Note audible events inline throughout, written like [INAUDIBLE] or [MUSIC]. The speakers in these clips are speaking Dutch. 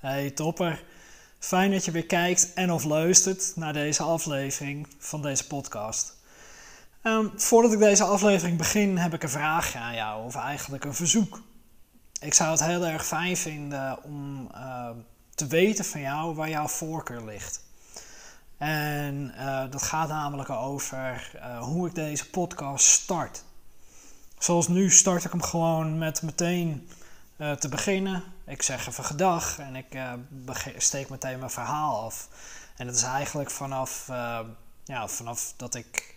Hey topper, fijn dat je weer kijkt en of luistert naar deze aflevering van deze podcast. Ehm, voordat ik deze aflevering begin heb ik een vraagje aan jou, of eigenlijk een verzoek. Ik zou het heel erg fijn vinden om ehm, te weten van jou waar jouw voorkeur ligt. En uh, dat gaat namelijk over uh, hoe ik deze podcast start. Zoals nu start ik hem gewoon met meteen uh, te beginnen. Ik zeg even gedag en ik steek meteen mijn verhaal af. En dat is eigenlijk vanaf, ja, vanaf dat ik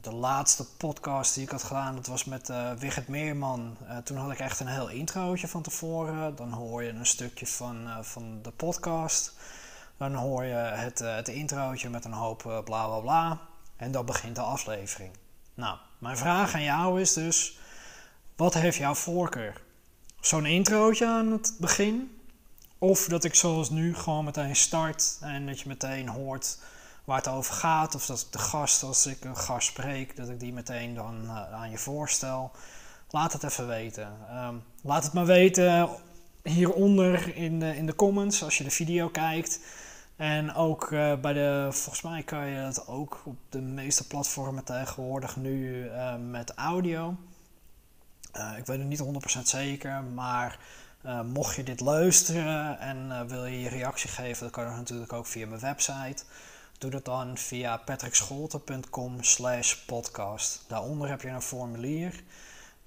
de laatste podcast die ik had gedaan, dat was met uh, Wigert Meerman. Toen had ik echt een heel introotje van tevoren. Dan hoor je een stukje van, van de podcast. Dan hoor je het, het introotje met een hoop bla bla bla. En dan begint de aflevering. Nou, mijn vraag aan jou is dus: wat heeft jouw voorkeur? Zo'n introotje aan het begin? Of dat ik zoals nu gewoon meteen start en dat je meteen hoort waar het over gaat. Of dat de gast, als ik een gast spreek, dat ik die meteen dan uh, aan je voorstel. Laat het even weten. Um, laat het maar weten hieronder in de, in de comments als je de video kijkt. En ook uh, bij de, volgens mij kan je het ook op de meeste platformen tegenwoordig nu uh, met audio. Ik weet het niet 100% zeker, maar mocht je dit luisteren en wil je je reactie geven, dan kan dat natuurlijk ook via mijn website. Doe dat dan via patrickscholten.com slash podcast. Daaronder heb je een formulier.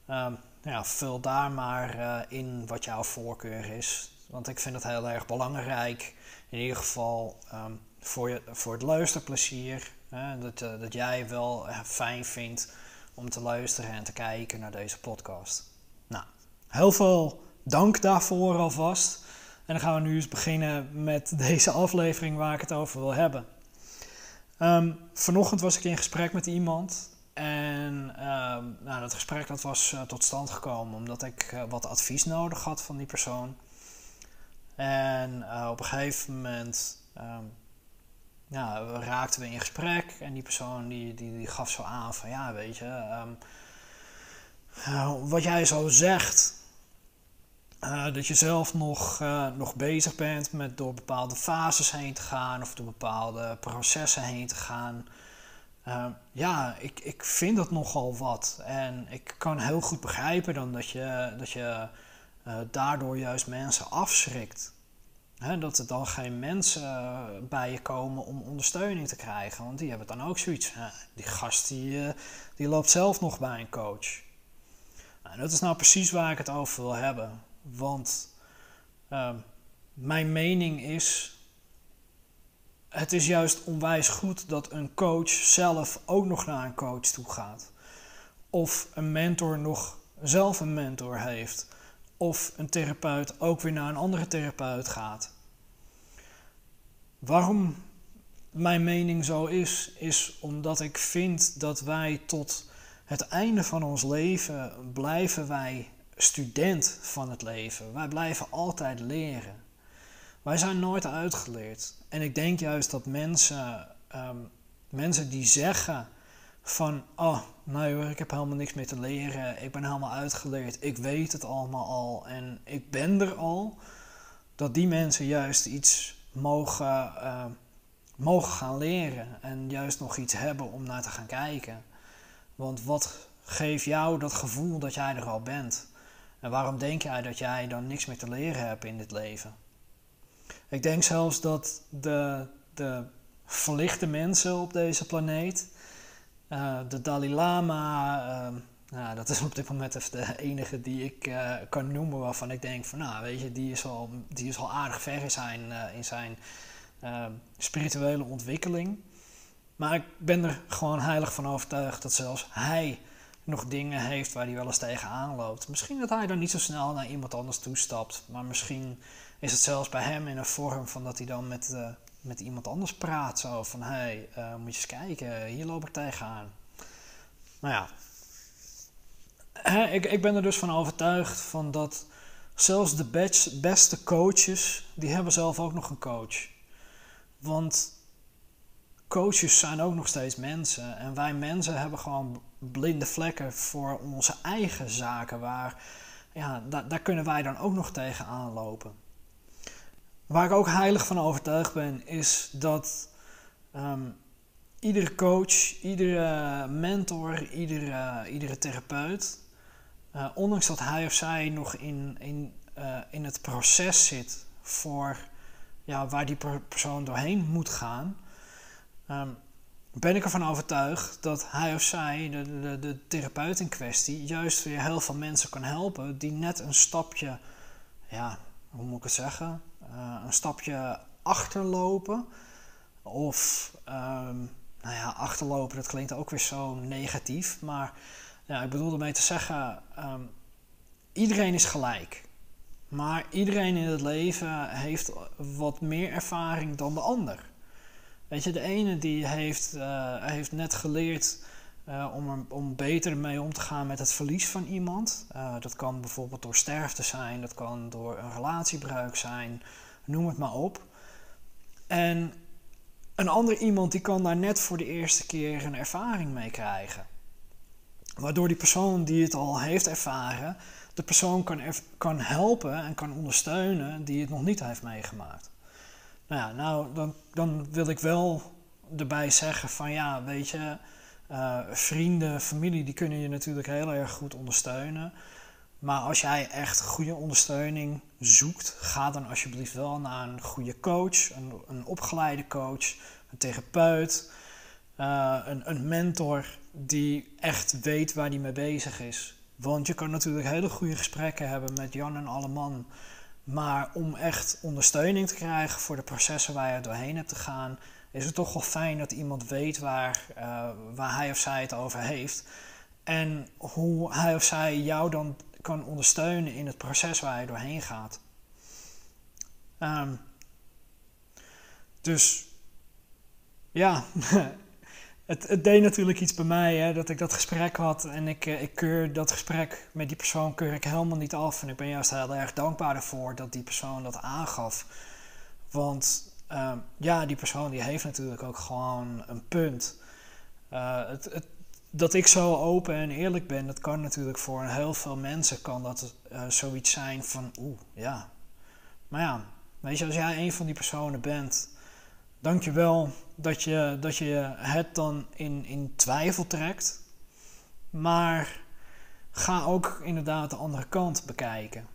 Um, ja, vul daar maar in wat jouw voorkeur is. Want ik vind het heel erg belangrijk, in ieder geval um, voor, je, voor het luisterplezier. Hè, dat, dat jij wel fijn vindt om te luisteren en te kijken naar deze podcast. Nou, heel veel dank daarvoor alvast. En dan gaan we nu eens beginnen met [LAUGHS] deze aflevering waar ik het over wil hebben. Um, vanochtend was ik in gesprek met iemand. En um, nou, dat gesprek dat was uh, tot stand gekomen omdat ik uh, wat advies nodig had van die persoon. En uh, op een gegeven moment um, ja, raakten we in gesprek. En die persoon die, die, die gaf zo aan van ja, weet je, wat jij zo zegt, uh, dat je zelf nog, uh, nog bezig bent met door bepaalde fases heen te gaan of door bepaalde processen heen te gaan. Ja, ik, ik vind dat nogal wat. En ik kan heel goed begrijpen dan dat je, dat je daardoor juist mensen afschrikt. Dat er dan geen mensen bij je komen om ondersteuning te krijgen. Want die hebben dan ook zoiets. die gast die, die loopt zelf nog bij een coach. Nou, dat is nou precies waar ik het over wil hebben. Want uh, mijn mening is, het is juist onwijs goed dat een coach zelf ook nog naar een coach toe gaat. Of een mentor nog zelf een mentor heeft. Of een therapeut ook weer naar een andere therapeut gaat. Waarom mijn mening zo is, is omdat ik vind dat wij tot het einde van ons leven blijven wij student van het leven. Wij blijven altijd leren. Wij zijn nooit uitgeleerd. En ik denk juist dat mensen, um, mensen die zeggen van, oh, nou ik heb helemaal niks meer te leren, ik ben helemaal uitgeleerd, ik weet het allemaal al en ik ben er al, dat die mensen juist iets mogen, uh, mogen gaan leren en juist nog iets hebben om naar te gaan kijken. Want wat geeft jou dat gevoel dat jij er al bent? En waarom denk jij dat jij dan niks meer te leren hebt in dit leven? Ik denk zelfs dat de, de verlichte mensen op deze planeet, uh, de Dalai Lama, uh, nou, dat is op dit moment even de enige die ik uh, kan noemen waarvan ik denk van nou weet je, die is al, die is al aardig ver in zijn, in zijn spirituele ontwikkeling. Maar ik ben er gewoon heilig van overtuigd dat zelfs hij nog dingen heeft waar hij wel eens tegenaan loopt. Misschien dat hij dan niet zo snel naar iemand anders toestapt, maar misschien is het zelfs bij hem in een vorm van dat hij dan met, met iemand anders praat. Zo van, hé, hey, uh, moet je eens kijken, hier loop ik tegenaan. Nou ja, ik, ik ben er dus van overtuigd van dat zelfs de beste coaches, die hebben zelf ook nog een coach. Want coaches zijn ook nog steeds mensen. En wij mensen hebben gewoon blinde vlekken voor onze eigen zaken. Waar, ja, daar, daar kunnen wij dan ook nog tegen aanlopen. Waar ik ook heilig van overtuigd ben, is dat ehm, iedere coach, iedere mentor, iedere, iedere therapeut, uh, ondanks dat hij of zij nog in, in, uh, in het proces zit voor ja, waar die persoon doorheen moet gaan, um, ben ik ervan overtuigd dat hij of zij, de, de, de, therapeut in kwestie, juist weer heel veel mensen kan helpen die net een stapje, ja, hoe moet ik het zeggen, uh, een stapje achterlopen. Of, um, nou ja, achterlopen, dat klinkt ook weer zo negatief, maar ik bedoel ermee te zeggen, um, iedereen is gelijk. Maar iedereen in het leven heeft wat meer ervaring dan de ander. Weet je, de ene die heeft, uh, heeft net geleerd uh, om, om beter mee om te gaan met het verlies van iemand. Uh, dat kan bijvoorbeeld door sterfte zijn, dat kan door een relatiebruik zijn, noem het maar op. En een ander iemand die kan daar net voor de eerste keer een ervaring mee krijgen. Waardoor die persoon die het al heeft ervaren, de persoon kan, kan helpen en kan ondersteunen die het nog niet heeft meegemaakt. Nou ja, nou, dan, dan wil ik wel erbij zeggen van ja, weet je, uh, vrienden, familie, die kunnen je natuurlijk heel erg goed ondersteunen. Maar als jij echt goede ondersteuning zoekt, ga dan alsjeblieft wel naar een goede coach, een, een opgeleide coach, een therapeut, uh, een, een mentor die echt weet waar die mee bezig is. Want je kan natuurlijk hele goede gesprekken hebben met Jan en Alleman. Maar om echt ondersteuning te krijgen voor de processen waar je doorheen hebt te gaan, is het toch wel fijn dat iemand weet waar, uh, waar hij of zij het over heeft. En hoe hij of zij jou dan kan ondersteunen in het proces waar je doorheen gaat. Um, dus ja, [LAUGHS] het, het, deed natuurlijk iets bij mij hè, dat ik dat gesprek had en ik, eh, ik keur dat gesprek met die persoon keur ik helemaal niet af. En ik ben juist heel erg dankbaar ervoor dat die persoon dat aangaf. Want uh, ja, die persoon die heeft natuurlijk ook gewoon een punt. Uh, het, het, dat ik zo open en eerlijk ben, dat kan natuurlijk voor heel veel mensen kan dat uh, zoiets zijn van oeh, ja. Maar ja, weet je, als jij een van die personen bent Dankjewel dat je, dat je het dan in, in twijfel trekt. Maar ga ook inderdaad de andere kant bekijken.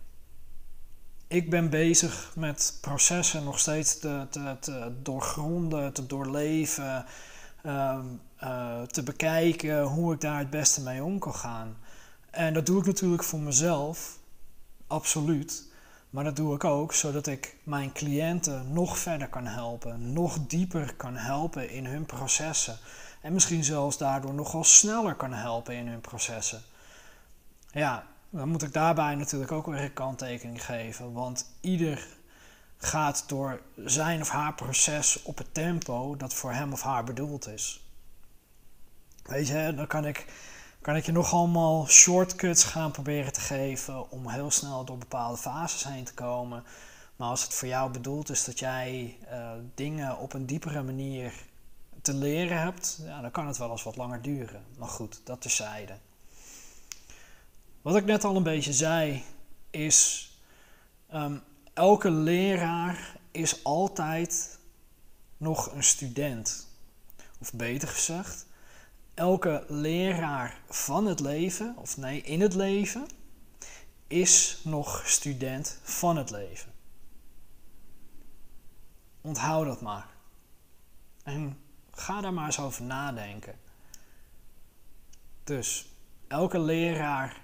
Ik ben bezig met processen nog steeds te, doorgronden, te doorleven, uh, uh, te bekijken hoe ik daar het beste mee om kan gaan. En dat doe ik natuurlijk voor mezelf, absoluut. Maar dat doe ik ook zodat ik mijn cliënten nog verder kan helpen, nog dieper kan helpen in hun processen. En misschien zelfs daardoor nogal sneller kan helpen in hun processen. Ja, dan moet ik daarbij natuurlijk ook weer een kanttekening geven, want ieder gaat door zijn of haar proces op het tempo dat voor hem of haar bedoeld is. Weet je, dan kan ik kan ik je nog allemaal shortcuts gaan proberen te geven om heel snel door bepaalde fases heen te komen. Maar als het voor jou bedoeld is dat jij uh, dingen op een diepere manier te leren hebt, ja, dan kan het wel eens wat langer duren. Maar goed, dat terzijde. Wat ik net al een beetje zei, is um, elke leraar is altijd nog een student. Of beter gezegd, elke leraar van het leven, of nee, in het leven, is nog student van het leven. Onthoud dat maar. En ga daar maar eens over nadenken. Dus elke leraar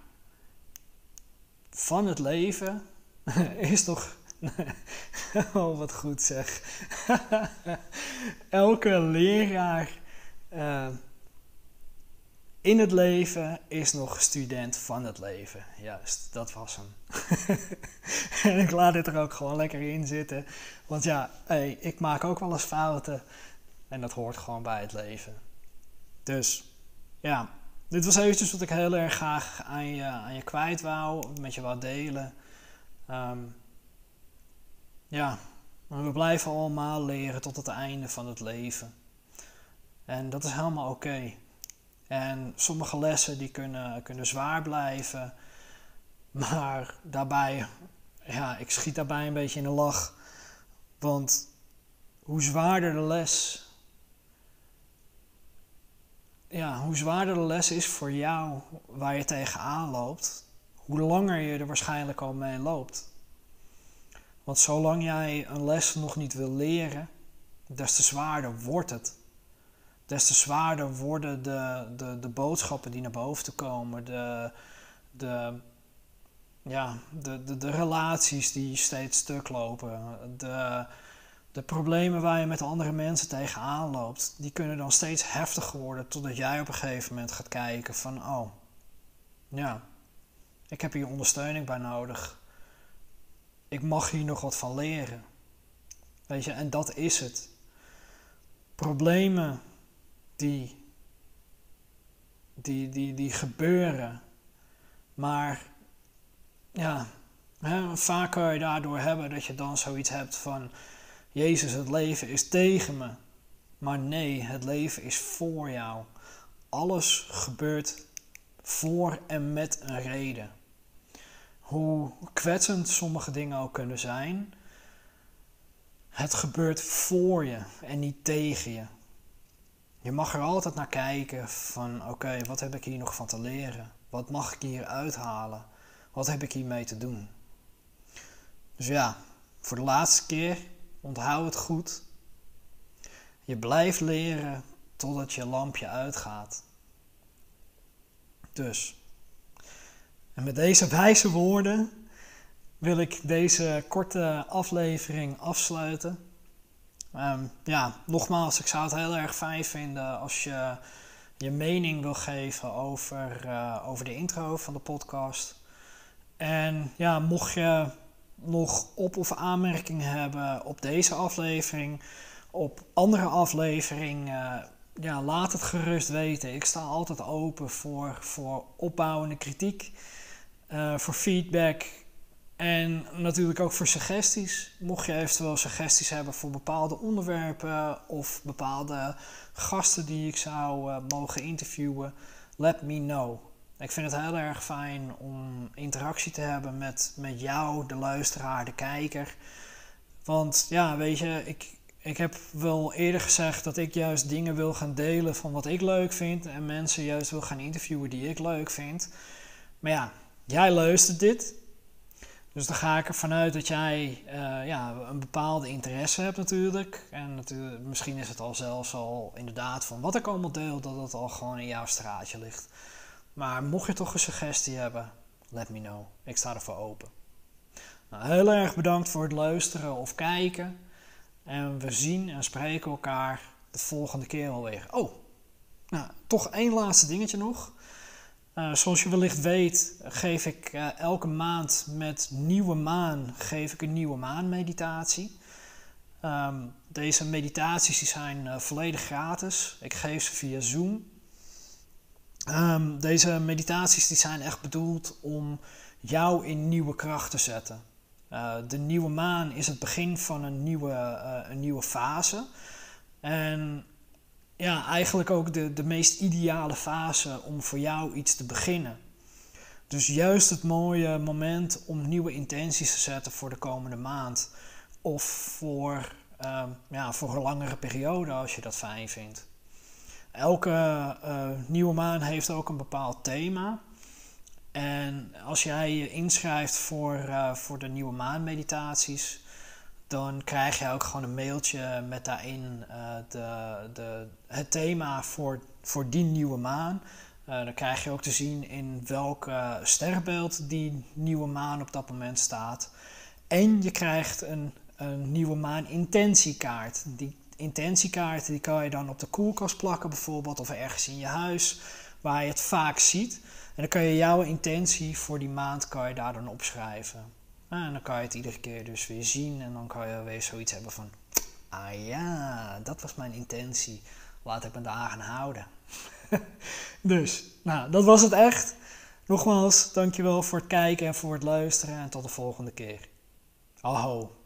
van het leven [LAUGHS] is nog. oh, [LAUGHS] wat goed zeg. [LAUGHS] elke leraar. Uh, in het leven is nog student van het leven. Juist, dat was hem. en ik laat dit er ook gewoon lekker in zitten. Want ja, hey, ik maak ook wel eens fouten. En dat hoort gewoon bij het leven. Dus ja, dit was eventjes wat ik heel erg graag aan je, aan je kwijt wou. Met je wou delen. Um, ja, we blijven allemaal leren tot het einde van het leven. En dat is helemaal oké. En sommige lessen die kunnen, kunnen zwaar blijven. Maar daarbij, ja, ik schiet daarbij een beetje in de lach. Want hoe zwaarder de les, ja, hoe zwaarder de les is voor jou waar je tegenaan loopt, hoe langer je er waarschijnlijk al mee loopt. Want zolang jij een les nog niet wil leren, des te zwaarder wordt het. Des te zwaarder worden de, de, de boodschappen die naar boven komen, de, de, ja, de, de, de relaties die steeds stuk lopen, de, de problemen waar je met andere mensen tegenaan loopt, die kunnen dan steeds heftiger worden totdat jij op een gegeven moment gaat kijken van, oh, ja, ik heb hier ondersteuning bij nodig. Ik mag hier nog wat van leren. Weet je, en dat is het. Problemen die, die, die, die gebeuren, maar ja, hè, vaak kan je daardoor hebben dat je dan zoiets hebt van, Jezus, het leven is tegen me. Maar nee, het leven is voor jou. Alles gebeurt voor en met een reden. Hoe kwetsend sommige dingen ook kunnen zijn, het gebeurt voor je en niet tegen je. Je mag er altijd naar kijken van oké, wat heb ik hier nog van te leren? Wat mag ik hier uithalen? Wat heb ik hiermee te doen? Dus ja, voor de laatste keer, onthoud het goed. Je blijft leren totdat je lampje uitgaat. Dus, en met deze wijze woorden wil ik deze korte aflevering afsluiten. Um, ja, nogmaals, ik zou het heel erg fijn vinden als je je mening wil geven over, uh, over de intro van de podcast. En ja, mocht je nog op- of aanmerkingen hebben op deze aflevering, op andere afleveringen, ja, laat het gerust weten. Ik sta altijd open voor, voor opbouwende kritiek, uh, voor feedback en natuurlijk ook voor suggesties. Mocht je eventueel suggesties hebben voor bepaalde onderwerpen of bepaalde gasten die ik zou uh, mogen interviewen, let me know. Ik vind het heel erg fijn om interactie te hebben met, met jou, de luisteraar, de kijker. Want ja, weet je, ik, ik heb wel eerder gezegd dat ik juist dingen wil gaan delen van wat ik leuk vind. En mensen juist wil gaan interviewen die ik leuk vind. Maar ja, jij luistert dit. Dus dan ga ik ervan uit dat jij uh, ja, een bepaalde interesse hebt natuurlijk. En natuurlijk, misschien is het al zelfs al inderdaad van wat ik allemaal deel, dat het al gewoon in jouw straatje ligt. Maar mocht je toch een suggestie hebben, let me know. Ik sta ervoor open. Nou, heel erg bedankt voor het luisteren of kijken. En we zien en spreken elkaar de volgende keer alweer. Oh, nou, toch één laatste dingetje nog. Uh, zoals je wellicht weet, geef ik uh, elke maand met nieuwe maan geef ik een nieuwe maanmeditatie. Um, deze meditaties die zijn uh, volledig gratis. Ik geef ze via Zoom. Um, deze meditaties die zijn echt bedoeld om jou in nieuwe kracht te zetten. de nieuwe maan is het begin van een nieuwe, een nieuwe fase. En ja, eigenlijk ook de, de meest ideale fase om voor jou iets te beginnen. Dus juist het mooie moment om nieuwe intenties te zetten voor de komende maand. Of voor, uh, ja, voor een langere periode als je dat fijn vindt. Elke uh, nieuwe maan heeft ook een bepaald thema. En als jij je inschrijft voor, uh, voor de nieuwe maanmeditaties, dan krijg je ook gewoon een mailtje met daarin uh, de, de, het thema voor, voor die nieuwe maan. Dan krijg je ook te zien in welk sterrenbeeld die nieuwe maan op dat moment staat. En je krijgt een, een nieuwe maan intentiekaart. Die intentiekaart die kan je dan op de koelkast plakken bijvoorbeeld of ergens in je huis waar je het vaak ziet. En dan kan je jouw intentie voor die maand kan je daar dan opschrijven. Nou, en dan kan je het iedere keer dus weer zien en dan kan je weer zoiets hebben van... Ah ja, dat was mijn intentie. Laat ik me daar aan houden. [LAUGHS] dus, nou, dat was het echt. Nogmaals, dankjewel voor het kijken en voor het luisteren en tot de volgende keer. Aho.